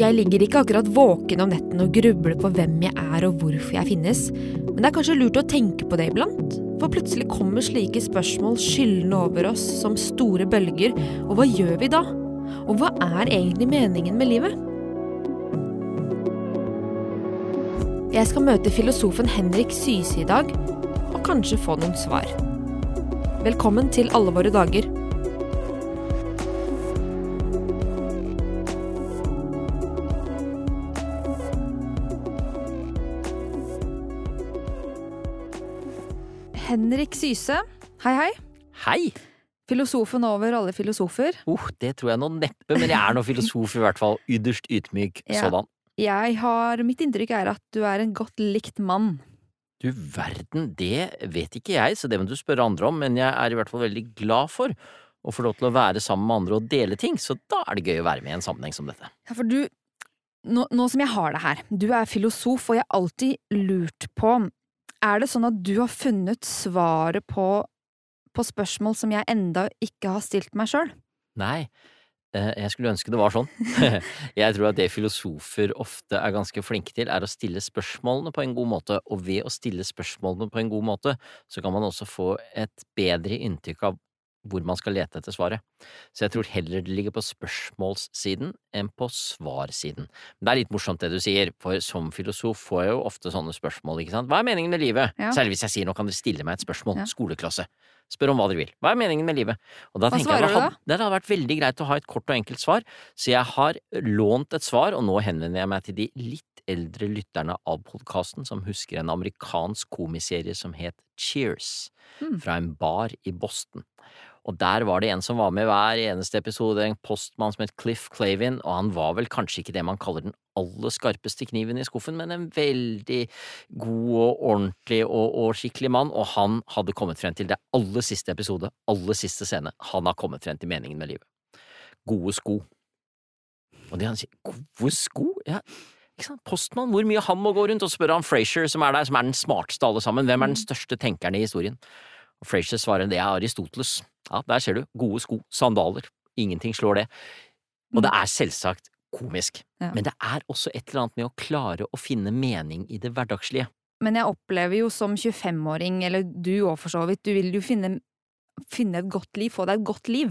Jeg ligger ikke akkurat våken om netten og grubler på hvem jeg er og hvorfor jeg finnes, men det er kanskje lurt å tenke på det iblant, for plutselig kommer slike spørsmål skyllende over oss som store bølger, og hva gjør vi da? Og hva er egentlig meningen med livet? Jeg skal møte filosofen Henrik Syse i dag, og kanskje få noen svar. Velkommen til Alle våre dager. Syse, hei hei. Hei! Filosofen over alle filosofer. Oh, det tror jeg nå neppe, men jeg er nå filosof i hvert fall. Ytterst ydmyk Ja. sådan. Jeg har, Mitt inntrykk er at du er en godt likt mann. Du verden, det vet ikke jeg, så det må du spørre andre om, men jeg er i hvert fall veldig glad for å få lov til å være sammen med andre og dele ting, så da er det gøy å være med i en sammenheng som dette. Ja, for du, nå, nå som jeg har det her, du er filosof, og jeg har alltid lurt på, er det sånn at du har funnet svaret på, på spørsmål som jeg enda ikke har stilt meg sjøl? Nei, eh, jeg skulle ønske det var sånn. Jeg tror at det filosofer ofte er ganske flinke til, er å stille spørsmålene på en god måte, og ved å stille spørsmålene på en god måte, så kan man også få et bedre inntrykk av hvor man skal lete etter svaret. Så jeg tror heller det ligger på spørsmålssiden enn på svarsiden. Men det er litt morsomt det du sier, for som filosof får jeg jo ofte sånne spørsmål, ikke sant. Hva er meningen med livet? Ja. Særlig hvis jeg sier nå kan dere stille meg et spørsmål, Ja. skoleklasse. Spør om hva dere vil. Hva er meningen med livet? Og da Hva tenker jeg svarer det du hadde, det hadde vært veldig greit å ha et kort og enkelt svar, så jeg har lånt et svar, og nå henvender jeg meg til de litt eldre lytterne av podkasten som husker en amerikansk komiserie som het Cheers, Mm. fra en bar i Boston. Og der var det en som var med hver eneste episode, en postmann som het Cliff Clavin, og han var vel kanskje ikke det man kaller den aller skarpeste kniven i skuffen, men en veldig god og ordentlig og, og skikkelig mann, og han hadde kommet frem til det aller siste episode, aller siste scene, han har kommet frem til meningen med livet. Gode sko. Og det han sier, gode sko? Ja, postmann, hvor mye han må gå rundt, og så spør han Frazier, som er der, som er den smarteste av alle sammen, hvem er den største tenkeren i historien? Og Frasier svarer, det er Aristoteles. Ja, der ser du, gode sko, sandaler, ingenting slår det. Og det er selvsagt komisk, Ja. men det er også et eller annet med å klare å finne mening i det hverdagslige. Men jeg opplever jo som 25-åring, eller du òg for så vidt, du vil jo finne, finne et godt liv, få deg et godt liv.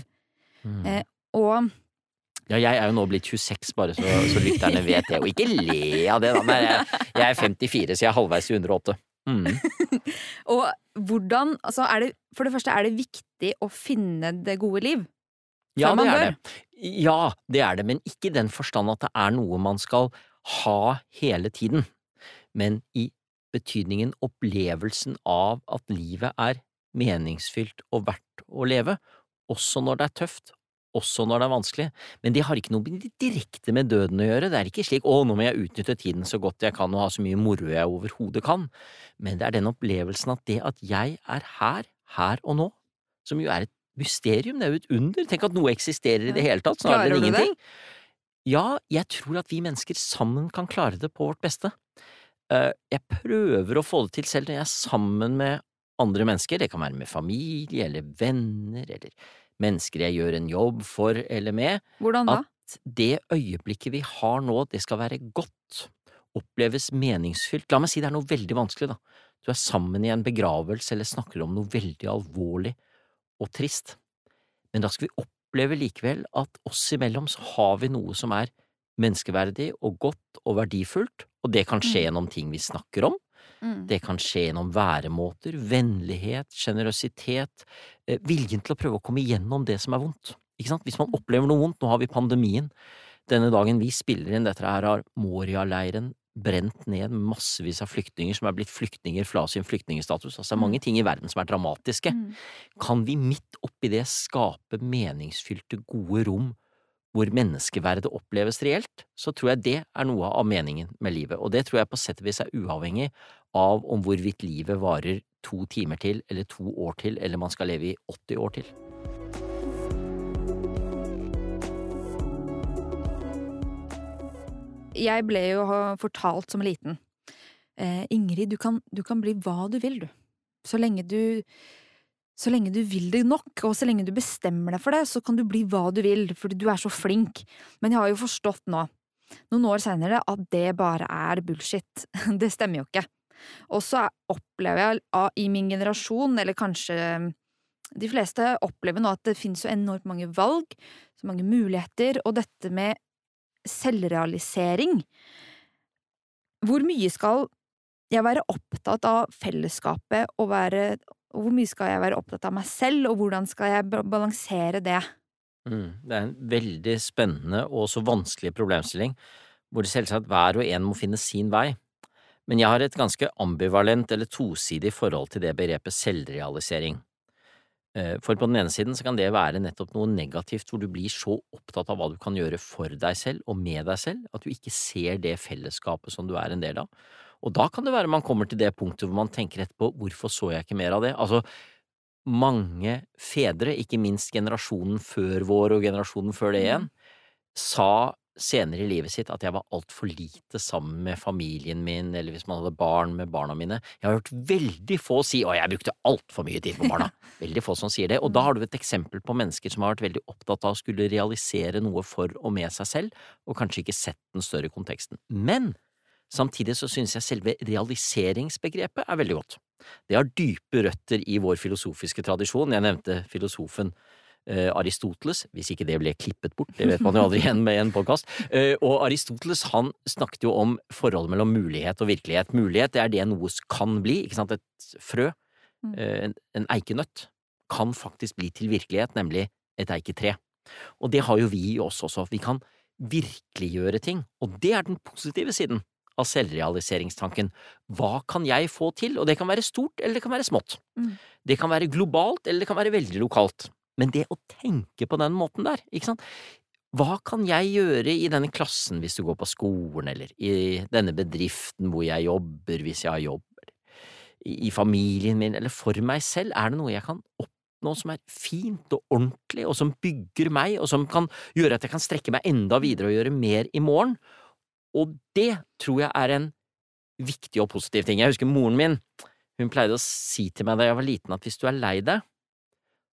Mm. Eh, og Ja, jeg er jo nå blitt 26, bare så, så lytterne vet det, og ikke le av det, da. Men jeg, jeg er 54, så jeg er halvveis i 108. Mm. Og hvordan Altså, er det For det første, er det viktig å finne det gode liv? Ja, det er det. Ja, det er det, men ikke i den forstand at det er noe man skal ha hele tiden, men i betydningen opplevelsen av at livet er meningsfylt og verdt å leve, også når det er tøft, også når det er vanskelig, men det har ikke noe direkte med døden å gjøre, det er ikke slik å, nå må jeg utnytte tiden så godt jeg kan og ha så mye moro jeg overhodet kan, men det er den opplevelsen at det at jeg er her, her og nå, som jo er et mysterium, det er jo et under, tenk at noe eksisterer i det hele tatt, snarere enn ingenting. Ja, jeg tror at vi mennesker sammen kan klare det på vårt beste. Eh, Jeg prøver å få det til selv når jeg er sammen med andre mennesker, det kan være med familie eller venner eller mennesker jeg gjør en jobb for eller med, Hvordan da? at det øyeblikket vi har nå, det skal være godt, oppleves meningsfylt. La meg si det er noe veldig vanskelig, da. Du er sammen i en begravelse eller snakker om noe veldig alvorlig og trist, men da skal vi oppleve likevel at oss imellom så har vi noe som er menneskeverdig og godt og verdifullt, og det kan skje Mm. gjennom ting vi snakker om, Mm. det kan skje gjennom væremåter, vennlighet, sjenerøsitet, eh, viljen til å prøve å komme igjennom det som er vondt. Ikke sant? Hvis man opplever noe vondt, nå har vi pandemien, denne dagen vi spiller inn dette her har Moria-leiren brent ned massevis av flyktninger som er blitt flyktninger fra sin flyktningstatus. Altså det er mange ting i verden som er dramatiske. Mm. Kan vi midt oppi det skape meningsfylte, gode rom hvor menneskeverdet oppleves reelt, så tror jeg det er noe av meningen med livet, og det tror jeg på sett og vis er uavhengig av om hvorvidt livet varer to timer til, eller to år til, eller man skal leve i 80 år til. Jeg ble jo fortalt som liten eh, Ingrid, du kan, du kan bli hva du vil, du. Så lenge du så lenge du vil det nok, og så lenge du bestemmer deg for det, så kan du bli hva du vil, fordi du er så flink. Men jeg har jo forstått nå noen år seinere at det bare er bullshit. Det stemmer jo ikke. Og så opplever jeg i min generasjon, eller kanskje de fleste, opplever nå at det finnes så enormt mange valg, så mange muligheter, og dette med selvrealisering. Hvor mye skal jeg være opptatt av fellesskapet og være Hvor mye skal jeg være opptatt av meg selv, og hvordan skal jeg balansere det? Mm, det er en veldig spennende og så vanskelig problemstilling, hvor det selvsagt hver og en må finne sin vei. Men jeg har et ganske ambivalent eller tosidig forhold til det begrepet selvrealisering. Eh, for på den ene siden så kan det være nettopp noe negativt hvor du blir så opptatt av hva du kan gjøre for deg selv og med deg selv, at du ikke ser det fellesskapet som du er en del av. Og da kan det være man kommer til det punktet hvor man tenker etterpå hvorfor så jeg ikke mer av det? Altså, mange fedre, ikke minst generasjonen før vår og generasjonen før det igjen, sa senere i livet sitt at jeg var altfor lite sammen med familien min, eller hvis man hadde barn med barna mine. Jeg har hørt veldig få si å, jeg brukte altfor mye tid på barna. Veldig få som sier det. Og da har du et eksempel på mennesker som har vært veldig opptatt av å skulle realisere noe for og med seg selv, og kanskje ikke sett den større konteksten. Men Samtidig så synes jeg selve realiseringsbegrepet er veldig godt. Det har dype røtter i vår filosofiske tradisjon. Jeg nevnte filosofen Aristoteles, hvis ikke det ble klippet bort, det vet man jo aldri igjen med en podkast. Eh, og Aristoteles han snakket jo om forholdet mellom mulighet og virkelighet. Mulighet det er det noe kan bli, ikke sant. Et frø, mm. eh, en, en eikenøtt, kan faktisk bli til virkelighet, nemlig et eiketre. Og det har jo vi i oss også. Vi kan virkeliggjøre ting, og det er den positive siden av selvrealiseringstanken. Hva kan jeg få til? Og det kan være stort, eller det kan være smått. Mm. Det kan være globalt, eller det kan være veldig lokalt. Men det å tenke på den måten der, ikke sant… Hva kan jeg gjøre i denne klassen hvis du går på skolen, eller i denne bedriften hvor jeg jobber hvis jeg har jobb, i familien min, eller for meg selv, er det noe jeg kan oppnå som er fint og ordentlig, og som bygger meg, og som kan gjøre at jeg kan strekke meg enda videre og gjøre mer i morgen, og det tror jeg er en viktig og positiv ting. Jeg husker moren min, hun pleide å si til meg da jeg var liten at hvis du er lei deg,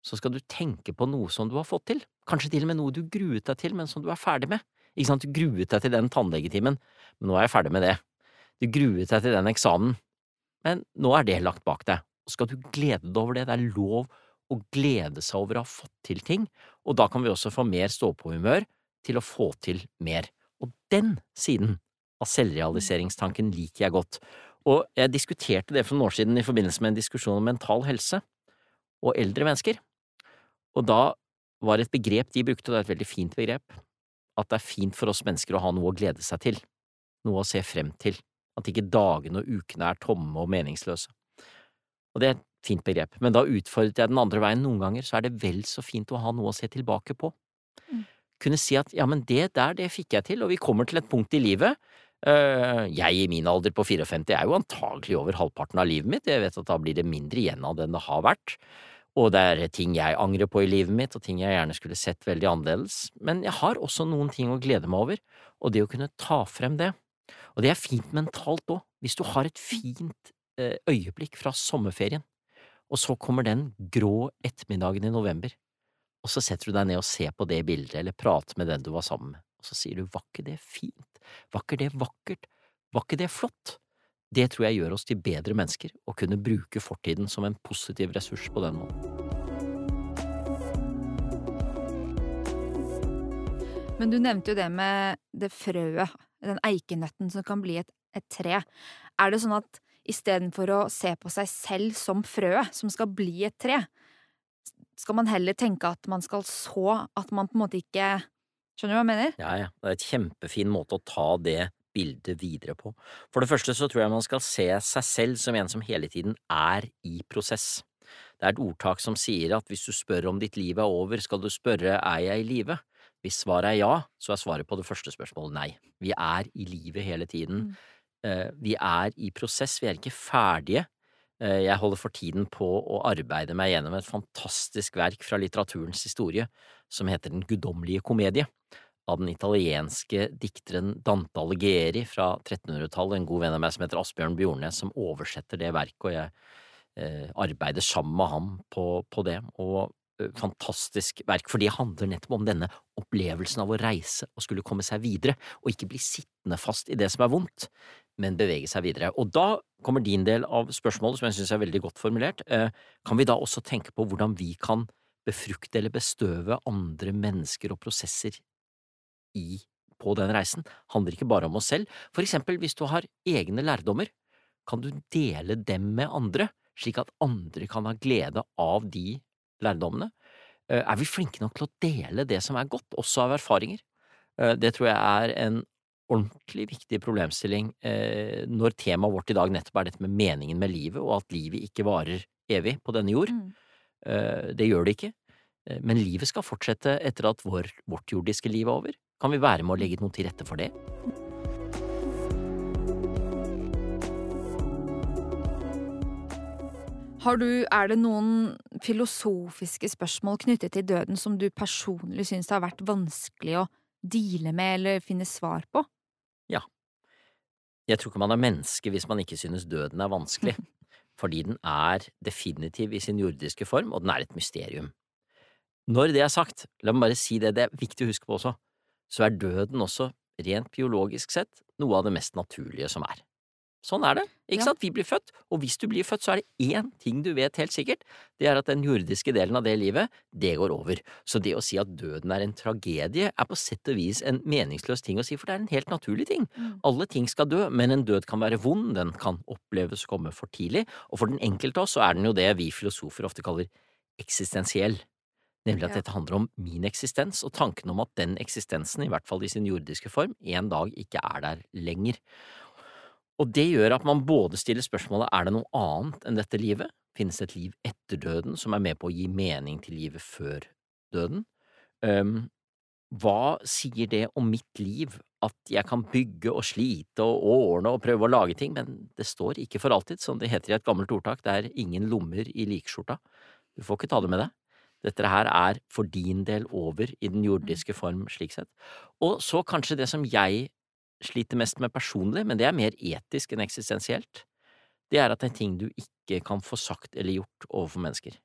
så skal du tenke på noe som du har fått til, kanskje til og med noe du gruet deg til, men som du er ferdig med. Ikke sant, du gruet deg til den tannlegetimen, men nå er jeg ferdig med det. Du gruet deg til den eksamen, men nå er det lagt bak deg. Og skal du glede deg over det, det er lov å glede seg over å ha fått til ting, og da kan vi også få mer stå-på-humør til å få til mer. Og den siden av selvrealiseringstanken liker jeg godt, og jeg diskuterte det for noen år siden i forbindelse med en diskusjon om mental helse og eldre mennesker, og da var et begrep de brukte, og det er et veldig fint begrep, at det er fint for oss mennesker å ha noe å glede seg til, noe å se frem til, at ikke dagene og ukene er tomme og meningsløse. Og det er et fint begrep, men da utfordret jeg den andre veien. Noen ganger, så er det vel så fint å ha noe å se tilbake på. Mm. Kunne si at ja, men det der, det fikk jeg til, og vi kommer til et punkt i livet. Uh, Jeg i min alder på 54 er jo antagelig over halvparten av livet mitt, jeg vet at da blir det mindre igjen av det enn det har vært, og det er ting jeg angrer på i livet mitt, og ting jeg gjerne skulle sett veldig annerledes, men jeg har også noen ting å glede meg over, og det å kunne ta frem det, og det er fint mentalt òg, hvis du har et fint uh, øyeblikk fra sommerferien, og så kommer den grå ettermiddagen i november, og så setter du deg ned og ser på det bildet, eller prater med den du var sammen med, og så sier du var ikke det fint, var ikke det vakkert, var ikke det flott? Det tror jeg gjør oss til bedre mennesker, å kunne bruke fortiden som en positiv ressurs på den måten. Men du nevnte jo det med det frøet, den eikenøtten som kan bli et, et tre. Er det sånn at istedenfor å se på seg selv som frøet som skal bli et tre, skal man heller tenke at man skal så, at man på en måte ikke Skjønner du hva jeg mener? Ja, ja. Det er et kjempefin måte å ta det bildet videre på. For det første så tror jeg man skal se seg selv som en som hele tiden er i prosess. Det er et ordtak som sier at hvis du spør om ditt liv er over, skal du spørre er jeg i live? Hvis svaret er ja, så er svaret på det første spørsmålet nei. Vi er i livet hele tiden. Mm. Eh, vi er i prosess, vi er ikke ferdige. Eh, jeg holder for tiden på å arbeide meg gjennom et fantastisk verk fra litteraturens historie som heter Den guddommelige komedie, av den italienske dikteren Dante Alighieri fra 1300-tallet, en god venn av meg som heter Asbjørn Bjornes, som oversetter det verket, og jeg eh, arbeider sammen med ham på, på det. Og fantastisk verk, for det handler nettopp om denne opplevelsen av å reise og skulle komme seg videre, og ikke bli sittende fast i det som er vondt, men bevege seg videre. Og da kommer din del av spørsmålet, som jeg synes er veldig godt formulert. Kan vi da også tenke på hvordan vi kan befrukte eller bestøve andre mennesker og prosesser i, på den reisen? Handler ikke bare om oss selv. For eksempel hvis du har egne lærdommer, kan du dele dem med andre, slik at andre kan ha glede av de lærdommene? Eh, er vi flinke nok til å dele det som er godt, også av erfaringer? Eh, det tror jeg er en ordentlig viktig problemstilling eh, når temaet vårt i dag nettopp er dette med meningen med livet, og at livet ikke varer evig på denne jord. Mm. Det gjør det ikke, men livet skal fortsette etter at vår, vårt jordiske liv er over. Kan vi være med å legge noe til rette for det? Du, er det noen filosofiske spørsmål knyttet til døden som du personlig syns har vært vanskelig å deale med eller finne svar på? Ja. Jeg tror ikke man er menneske hvis man ikke synes døden er vanskelig, fordi den er definitiv i sin jordiske form, og den er et mysterium. Når det er sagt, la meg bare si det, det er viktig å huske på også, så er døden også, rent biologisk sett, noe av det mest naturlige som er. Sånn er det, ikke ja. sant? Vi blir født, og hvis du blir født, så er det én ting du vet helt sikkert, det er at den jordiske delen av det livet, det går over. Så det å si at døden er en tragedie, er på sett og vis en meningsløs ting å si, for det er en helt naturlig ting. Mm. Alle ting skal dø, men en død kan være vond, den kan oppleves å komme for tidlig, og for den enkelte av oss så er den jo det vi filosofer ofte kaller eksistensiell. Nemlig at dette handler om min eksistens, og tanken om at den eksistensen, i hvert fall i sin jordiske form, en dag ikke er der lenger. Og det gjør at man både stiller spørsmålet er det noe annet enn dette livet, finnes det et liv etter døden som er med på å gi mening til livet før døden? Um, hva sier det om mitt liv at jeg kan bygge og slite og ordne og prøve å lage ting, men det står ikke for alltid, som det heter i et gammelt ordtak, det er ingen lommer i likskjorta, du får ikke ta det med deg. Dette her er for din del over i den jordiske form, slik sett. Og så kanskje det som jeg sliter mest med personlig, men det er mer etisk enn eksistensielt, det er at det er ting du ikke kan få sagt eller gjort overfor mennesker.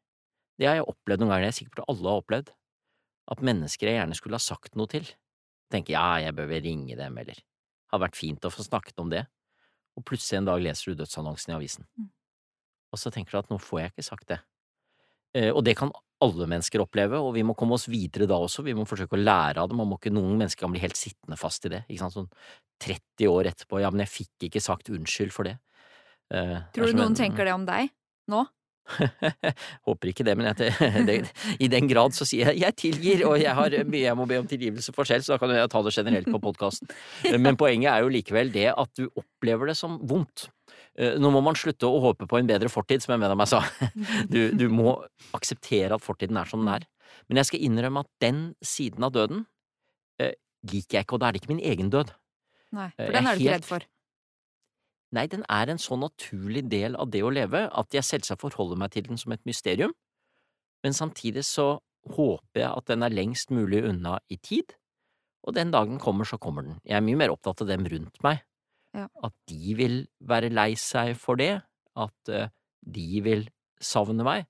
Det har jeg opplevd noen ganger, jeg er sikker på at alle har opplevd, at mennesker jeg gjerne skulle ha sagt noe til, tenker ja, jeg bør vel ringe dem, eller har vært fint å få snakket om det, og plutselig en dag leser du dødsannonsen i avisen, mm. og så tenker du at nå får jeg ikke sagt det. Eh, og det kan alle mennesker oppleve, og vi må komme oss videre da også, vi må forsøke å lære av det, man må ikke, noen mennesker kan bli helt sittende fast i det, ikke sant, sånn 30 år etterpå, ja, men jeg fikk ikke sagt unnskyld for det. Uh, Tror du noen en, tenker det om deg nå? Håper ikke det, men jeg, det, i den grad så sier jeg jeg tilgir, og jeg har mye jeg må be om tilgivelse for selv, så da kan jeg ta det generelt på podkasten. Men poenget er jo likevel det at du opplever det som vondt. Eh, nå må man slutte å håpe på en bedre fortid, som jeg mener meg sa. Du, du, må akseptere at fortiden er som den er. Men jeg skal innrømme at den siden av døden eh, liker jeg ikke, og da er det ikke min egen død. Nei, for den er du ikke redd for. Nei, den er en så naturlig del av det å leve at jeg selvsagt forholder meg til den som et mysterium, men samtidig så håper jeg at den er lengst mulig unna i tid, og den dagen kommer, så kommer den. Jeg er mye mer opptatt av dem rundt meg, ja. at de vil være lei seg for det, at uh, de vil savne meg.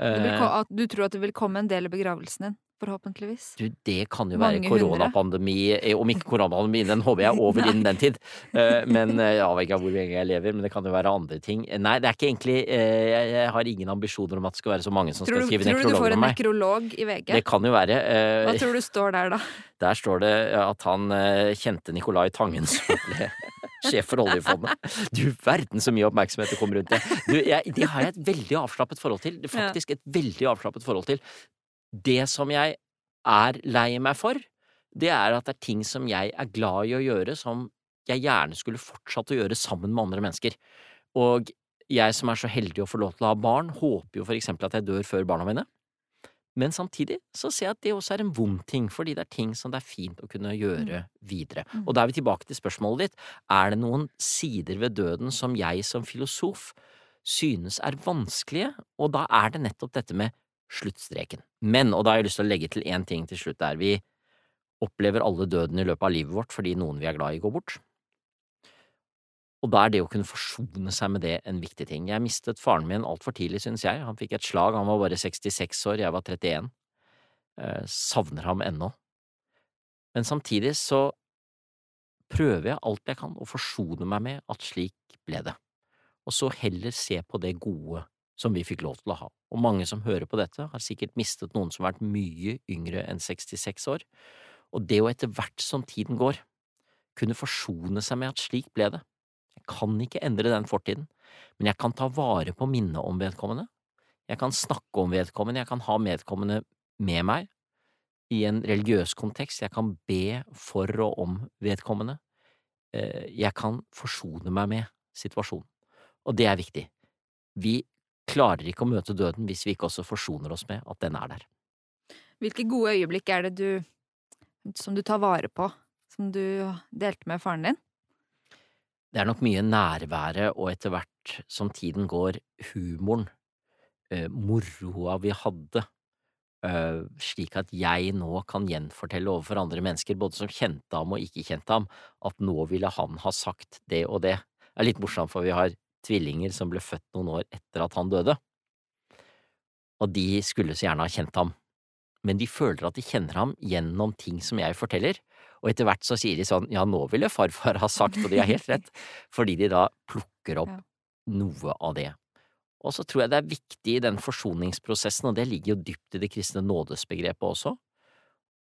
Uh, du, tror at det vil komme en del i begravelsen din? forhåpentligvis. Du, det kan jo være koronapandemi, eh, om ikke koronapandemi, den håper jeg er over innen den tid. Men jeg vet ikke hvor lenge jeg lever, men det kan jo være andre ting. Nei, det er ikke egentlig Jeg har ingen ambisjoner om at det skal være så mange som tror skal skrive nekrolog om meg. Tror du du får en nekrolog i VG? Det kan jo være. Hva tror du står der, da? Der står det at han kjente Nicolai Tangen som ble sjef for oljefondet. Du verden så mye oppmerksomhet det kommer rundt det. Du, jeg, det har jeg et veldig avslappet forhold til. Faktisk et veldig avslappet forhold til. Det som jeg er lei meg for, det er at det er ting som jeg er glad i å gjøre, som jeg gjerne skulle fortsatt å gjøre sammen med andre mennesker. Og jeg som er så heldig å få lov til å ha barn, håper jo for eksempel at jeg dør før barna mine. Men samtidig så ser jeg at det også er en vond ting, fordi det er ting som det er fint å kunne gjøre mm. videre. Mm. Og da er vi tilbake til spørsmålet ditt, er det noen sider ved døden som jeg som filosof synes er vanskelige, og da er det nettopp dette med sluttstreken. Men, og da har jeg lyst til å legge til én ting til slutt der, vi opplever alle døden i løpet av livet vårt fordi noen vi er glad i, går bort. Og da er det å kunne forsone seg med det en viktig ting. Jeg mistet faren min altfor tidlig, synes jeg. Han fikk et slag, han var bare 66 år, jeg var 31. Eh, savner ham ennå. Men samtidig så prøver jeg alt jeg kan å forsone meg med at slik ble det, og så heller se på det gode som vi fikk lov til å ha. Og mange som hører på dette, har sikkert mistet noen som har vært mye yngre enn 66 år, og det å etter hvert som tiden går, kunne forsone seg med at slik ble det. Jeg kan ikke endre den fortiden, men jeg kan ta vare på minnet om vedkommende. Jeg kan snakke om vedkommende, jeg kan ha vedkommende med meg i en religiøs kontekst, jeg kan be for og om vedkommende. Eh, jeg kan forsone meg med situasjonen, og det er viktig. Vi klarer ikke å møte døden hvis vi ikke også forsoner oss med at den er der. Hvilke gode øyeblikk er det du som du tar vare på, som du delte med faren din? Det er nok mye nærværet og etter hvert som tiden går, humoren, eh, moroa vi hadde, eh, slik at jeg nå kan gjenfortelle overfor andre mennesker, både som kjente ham og ikke kjente ham, at nå ville han ha sagt det og det. Det er litt morsomt, for vi har tvillinger som ble født noen år etter at han døde, og de skulle så gjerne ha kjent ham, men de føler at de kjenner ham gjennom ting som jeg forteller, og etter hvert så sier de sånn ja, nå ville farfar ha sagt, og de har helt rett, fordi de da plukker opp Ja. noe av det. Og så tror jeg det er viktig i den forsoningsprosessen, og det ligger jo dypt i det kristne nådesbegrepet også,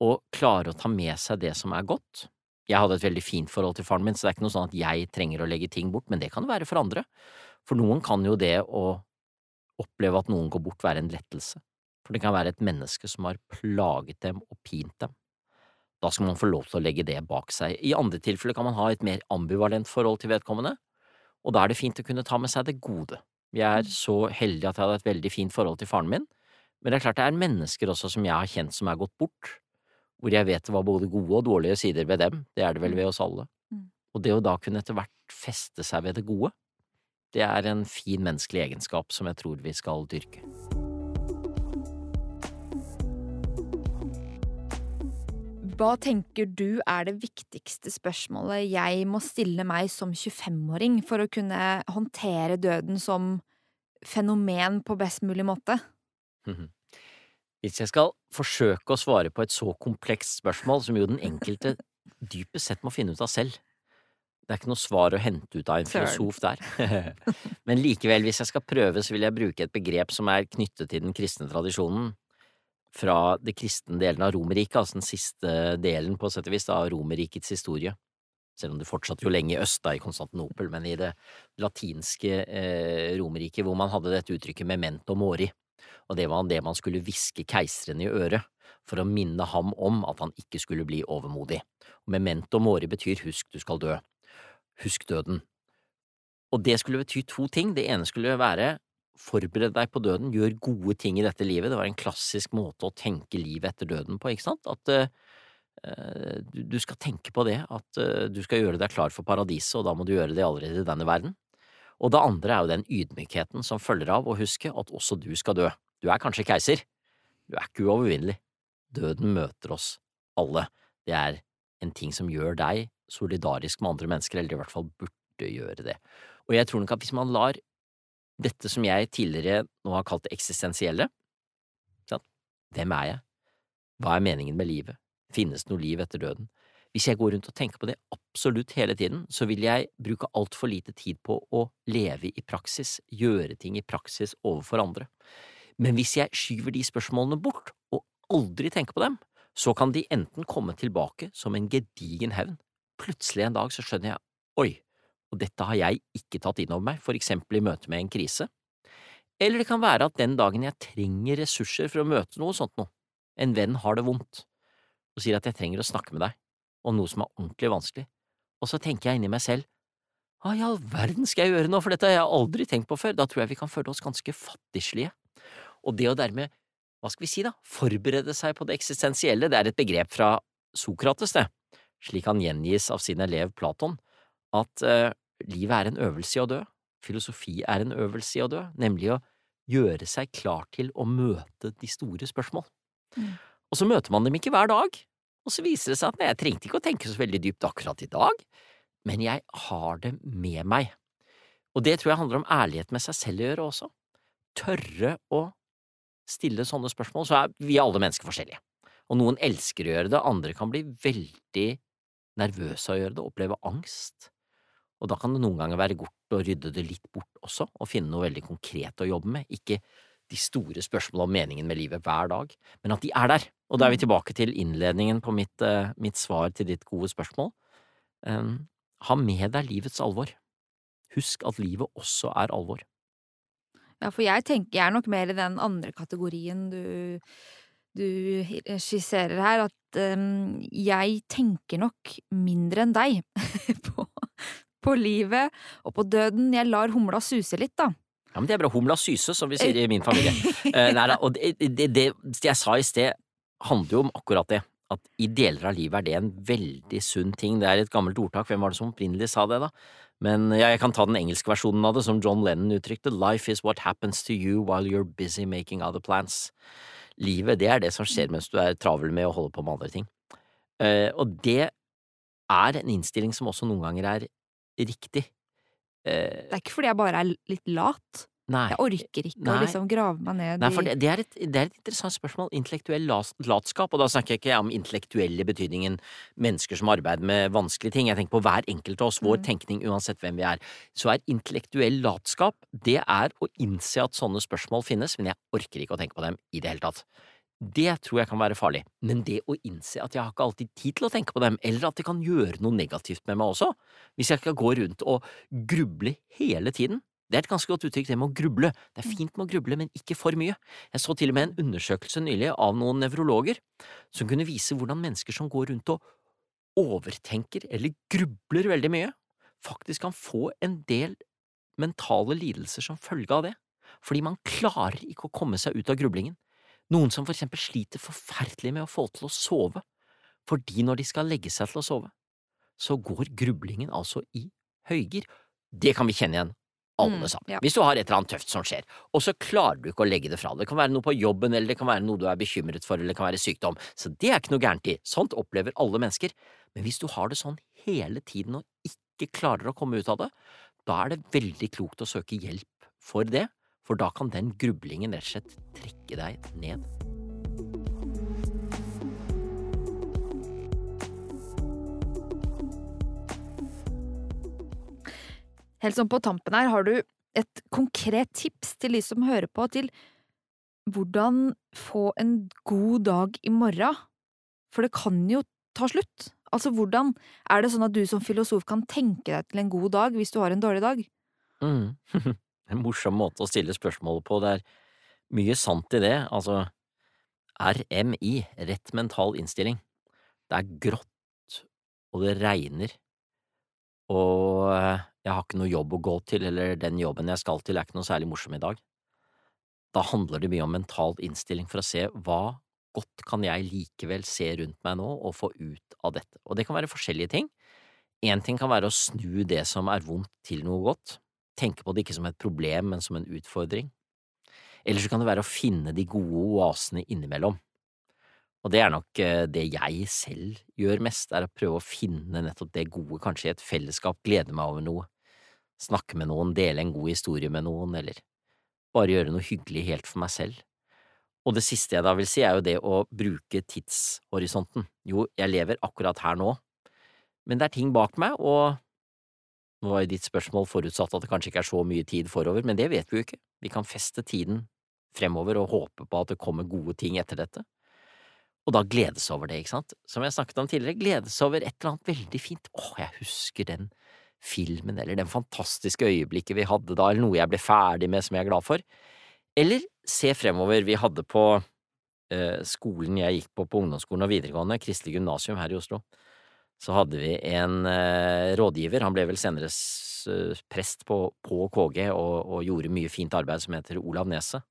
å klare å ta med seg det som er godt. Jeg hadde et veldig fint forhold til faren min, så det er ikke noe sånn at jeg trenger å legge ting bort, men det kan det være for andre. For noen kan jo det å oppleve at noen går bort, være en lettelse. For det kan være et menneske som har plaget dem og pint dem. Da skal man få lov til å legge det bak seg. I andre tilfeller kan man ha et mer ambivalent forhold til vedkommende, og da er det fint å kunne ta med seg det gode. Jeg er så heldig at jeg hadde et veldig fint forhold til faren min, men det er klart det er mennesker også som jeg har kjent som er gått bort, hvor jeg vet det var både gode og dårlige sider ved dem, det er det vel ved oss alle. Mm. Og det å da kunne etter hvert feste seg ved det gode, det er en fin menneskelig egenskap som jeg tror vi skal dyrke. Hva tenker du er det viktigste spørsmålet jeg må stille meg som 25-åring for å kunne håndtere døden som fenomen på best mulig måte? Mhm. Hvis jeg skal forsøke å svare på et så komplekst spørsmål, som jo den enkelte dypest sett må finne ut av selv, det er ikke noe svar å hente ut av en filosof der. Men likevel, hvis jeg skal prøve, så vil jeg bruke et begrep som er knyttet til den kristne tradisjonen, fra det kristne delen av Romerriket, altså den siste delen på sett og vis av Romerrikets historie. Selv om det fortsatte jo lenge i øst, da, i Konstantinopel, men i det latinske eh, Romerriket, hvor man hadde dette uttrykket memento mori, og det var det man skulle hviske keiseren i øret for å minne ham om at han ikke skulle bli overmodig. Og memento mori betyr husk du skal dø. Husk døden. Og det skulle bety to ting. Det ene skulle være forbered deg på døden, gjør gode ting i dette livet. Det var en klassisk måte å tenke livet etter døden på, ikke sant? At uh, du, skal tenke på det, at uh, du skal gjøre deg klar for paradiset, og da må du gjøre det allerede i denne verden. Og det andre er jo den ydmykheten som følger av å huske at også du skal dø. Du er kanskje keiser, du er ikke uovervinnelig. Døden møter oss alle. Det er en ting som gjør deg solidarisk med andre mennesker, eller i hvert fall burde gjøre det. Og jeg tror nok at hvis man lar dette som jeg tidligere nå har kalt det eksistensielle, hvem er jeg, hva er meningen med livet, finnes det noe liv etter døden? Hvis jeg går rundt og tenker på det absolutt hele tiden, så vil jeg bruke altfor lite tid på å leve i praksis, gjøre ting i praksis overfor andre. Men hvis jeg skyver de spørsmålene bort, og aldri tenker på dem, så kan de enten komme tilbake som en gedigen hevn. Plutselig en dag så skjønner jeg, oi, og dette har jeg ikke tatt inn over meg, for eksempel i møte med en krise. Eller det kan være at den dagen jeg trenger ressurser for å møte noe sånt noe, en venn har det vondt, og sier at jeg trenger å snakke med deg om noe som er ordentlig vanskelig, og så tenker jeg inni meg selv, hva i all verden skal jeg gjøre nå, for dette har jeg aldri tenkt på før, da tror jeg vi kan føle oss ganske fattigslige. Og det å dermed, hva skal vi si da, forberede seg på det eksistensielle, det er et begrep fra Sokrates, det, slik han gjengis av sin elev Platon, at eh, livet er en øvelse i å dø, filosofi er en øvelse i å dø, nemlig å gjøre seg klar til å møte de store spørsmål. Mm. Og så møter man dem ikke hver dag, og så viser det seg at nei, jeg trengte ikke å tenke så veldig dypt akkurat i dag, men jeg har det med meg. Og det tror jeg handler om ærlighet med seg selv å gjøre også. Tørre å stille sånne spørsmål. Så er vi alle mennesker forskjellige. Og noen elsker å gjøre det, andre kan bli veldig nervøse av å gjøre det, oppleve angst. Og da kan det noen ganger være godt å rydde det litt bort også, og finne noe veldig konkret å jobbe med. Ikke de store spørsmålene om meningen med livet hver dag, men at de er der. Og da er vi tilbake til innledningen på mitt, uh, mitt svar til ditt gode spørsmål. Um, ha med deg livets alvor. Husk at livet også er alvor. Ja, for jeg tenker jeg er nok mer i den andre kategorien du, du skisserer her, at um, jeg tenker nok mindre enn deg på, på livet og på døden. Jeg lar humla suse litt, da. Ja, men det er bra. Humla syse, som vi sier i min familie. uh, nei da, og det, det, det, jeg sa i sted, handler jo om akkurat det. At i deler av livet er det en veldig sunn ting. Det er et gammelt ordtak, hvem var det som opprinnelig sa det, da? Men ja, jeg kan ta den engelske versjonen av det, som John Lennon uttrykte. Life is what happens to you while you're busy making other plans. Livet, det er det som skjer mens du er travel med å holde på med andre ting. Uh, og det er en innstilling som også noen ganger er riktig. Eh, det er ikke fordi jeg bare er litt lat. Nei. Jeg orker ikke Nei. å liksom grave meg ned Nei, for det, det, er et, det, er et, interessant spørsmål. Intellektuell latskap, og da snakker jeg ikke om intellektuelle betydningen mennesker som arbeider med vanskelige ting. Jeg tenker på hver enkelt av oss, vår mm. tenkning uansett hvem vi er. Så er intellektuell latskap, det er å innse at sånne spørsmål finnes, men jeg orker ikke å tenke på dem i det hele tatt. Det tror jeg kan være farlig, men det å innse at jeg har ikke alltid tid til å tenke på dem, eller at det kan gjøre noe negativt med meg også, hvis jeg skal gå rundt og gruble hele tiden, det er et ganske godt uttrykk, det med å gruble. Det er mm. fint med å gruble, men ikke for mye. Jeg så til og med en undersøkelse nylig av noen nevrologer som kunne vise hvordan mennesker som går rundt og overtenker eller grubler veldig mye, faktisk kan få en del mentale lidelser som følge av det, fordi man klarer ikke å komme seg ut av grublingen. Noen som for eksempel sliter forferdelig med å få til å sove, fordi når de skal legge seg til å sove, så går grublingen altså i høygir. Det kan vi kjenne igjen alle mm, sammen. Ja. Hvis du har et eller annet tøft som skjer, og så klarer du ikke å legge det fra deg. Det kan være noe på jobben, eller det kan være noe du er bekymret for, eller det kan være sykdom. Så det er ikke noe gærent i. Sånt opplever alle mennesker. Men hvis du har det sånn hele tiden og ikke klarer å komme ut av det, da er det veldig klokt å søke hjelp for det, for da kan den grublingen rett og slett trekke deg ned. Helt sånn på tampen her, har du et konkret tips til de som hører på, til hvordan få en god dag i morgen? For det kan jo ta slutt. Altså, hvordan er det sånn at du som filosof kan tenke deg til en god dag hvis du har en dårlig dag? Mm. en morsom måte å stille spørsmålet på. Det er mye sant i det. Altså, RMI, rett mental innstilling. Det er grått, og det regner, og eh, jeg har ikke noe jobb å gå til, eller den jobben jeg skal til er ikke noe særlig morsom i dag. Da handler det mye om mental innstilling for å se hva godt kan jeg likevel se rundt meg nå og få ut av dette, og det kan være forskjellige ting. Én ting kan være å snu det som er vondt til noe godt, tenke på det ikke som et problem, men som en utfordring. Eller så kan det være å finne de gode oasene innimellom. Og det er nok eh, det jeg selv gjør mest, er å prøve å finne nettopp det gode, kanskje i et fellesskap, glede meg over noe, snakke med noen, dele en god historie med noen, eller bare gjøre noe hyggelig helt for meg selv. Og det siste jeg da vil si, er jo det å bruke tidshorisonten. Jo, jeg lever akkurat her nå, men det er ting bak meg, og nå var jo ditt spørsmål forutsatt at det kanskje ikke er så mye tid forover, men det vet vi jo ikke. Vi kan feste tiden fremover og håpe på at det kommer gode ting etter dette og da gledes over det, ikke sant? Som jeg snakket om tidligere, gledes over et eller annet veldig fint. Åh, jeg husker den filmen, eller den fantastiske øyeblikket vi hadde da, eller noe jeg ble ferdig med som jeg er glad for. Eller se fremover, vi hadde på eh, skolen jeg gikk på på ungdomsskolen og videregående, Kristelig gymnasium her i Oslo, så hadde vi en eh, rådgiver, han ble vel senere prest på, på KG og, og, gjorde mye fint arbeid, som heter Olav Neset.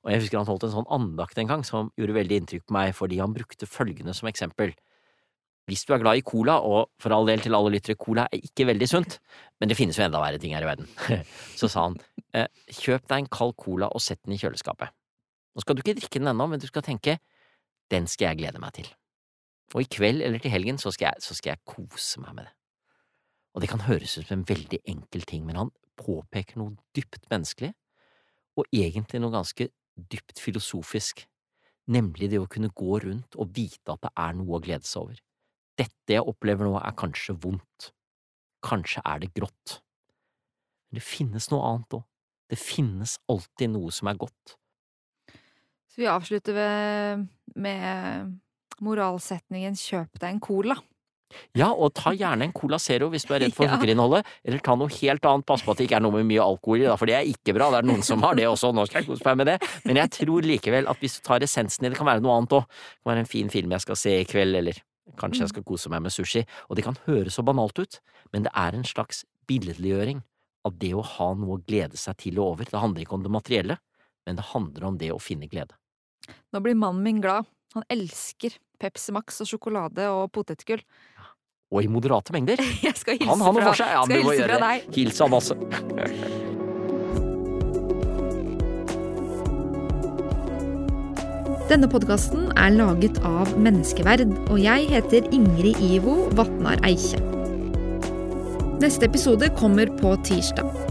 Og jeg husker han holdt en sånn andakt en gang som gjorde veldig inntrykk på meg fordi han brukte følgende som eksempel. Hvis du er glad i cola, og for all del til alle lyttere, cola er ikke veldig sunt, men det finnes jo enda verre ting her i verden, så sa han, eh, kjøp deg en kald cola og sett den i kjøleskapet. Nå skal du ikke drikke den ennå, men du skal tenke, den skal jeg glede meg til. Og i kveld eller til helgen så skal jeg, så skal jeg kose meg med det. Og det kan høres ut som en veldig enkel ting, men han påpeker noe dypt menneskelig, og egentlig noe ganske dypt filosofisk, nemlig det å kunne gå rundt og vite at det er noe å glede seg over. Dette jeg opplever nå er kanskje vondt, kanskje er det grått, men det finnes noe annet òg, det finnes alltid noe som er godt. Så vi avslutter med moralsetningen kjøp deg en cola. Ja, og ta gjerne en Cola Zero hvis du er redd for Ja. sukkerinnholdet, eller ta noe helt annet, pass på at det ikke er noe med mye alkohol i, da, for det er ikke bra, det er noen som har det også, nå skal jeg kose meg med det, men jeg tror likevel at hvis du tar essensen i det, kan være noe annet òg, det kan være en fin film jeg skal se i kveld, eller kanskje jeg skal kose meg med sushi, og det kan høres så banalt ut, men det er en slags billedliggjøring av det å ha noe å glede seg til og over, det handler ikke om det materielle, men det handler om det å finne glede. Nå blir mannen min glad. Han elsker Pepsi Max og sjokolade og potetgull. Og i moderate mengder. Jeg skal hilse Han har noe for seg, ja, skal hilse fra deg. Hils han masse. Denne podkasten er laget av Menneskeverd, og jeg heter Ingrid Ivo Vatnar Eikje. Neste episode kommer på tirsdag.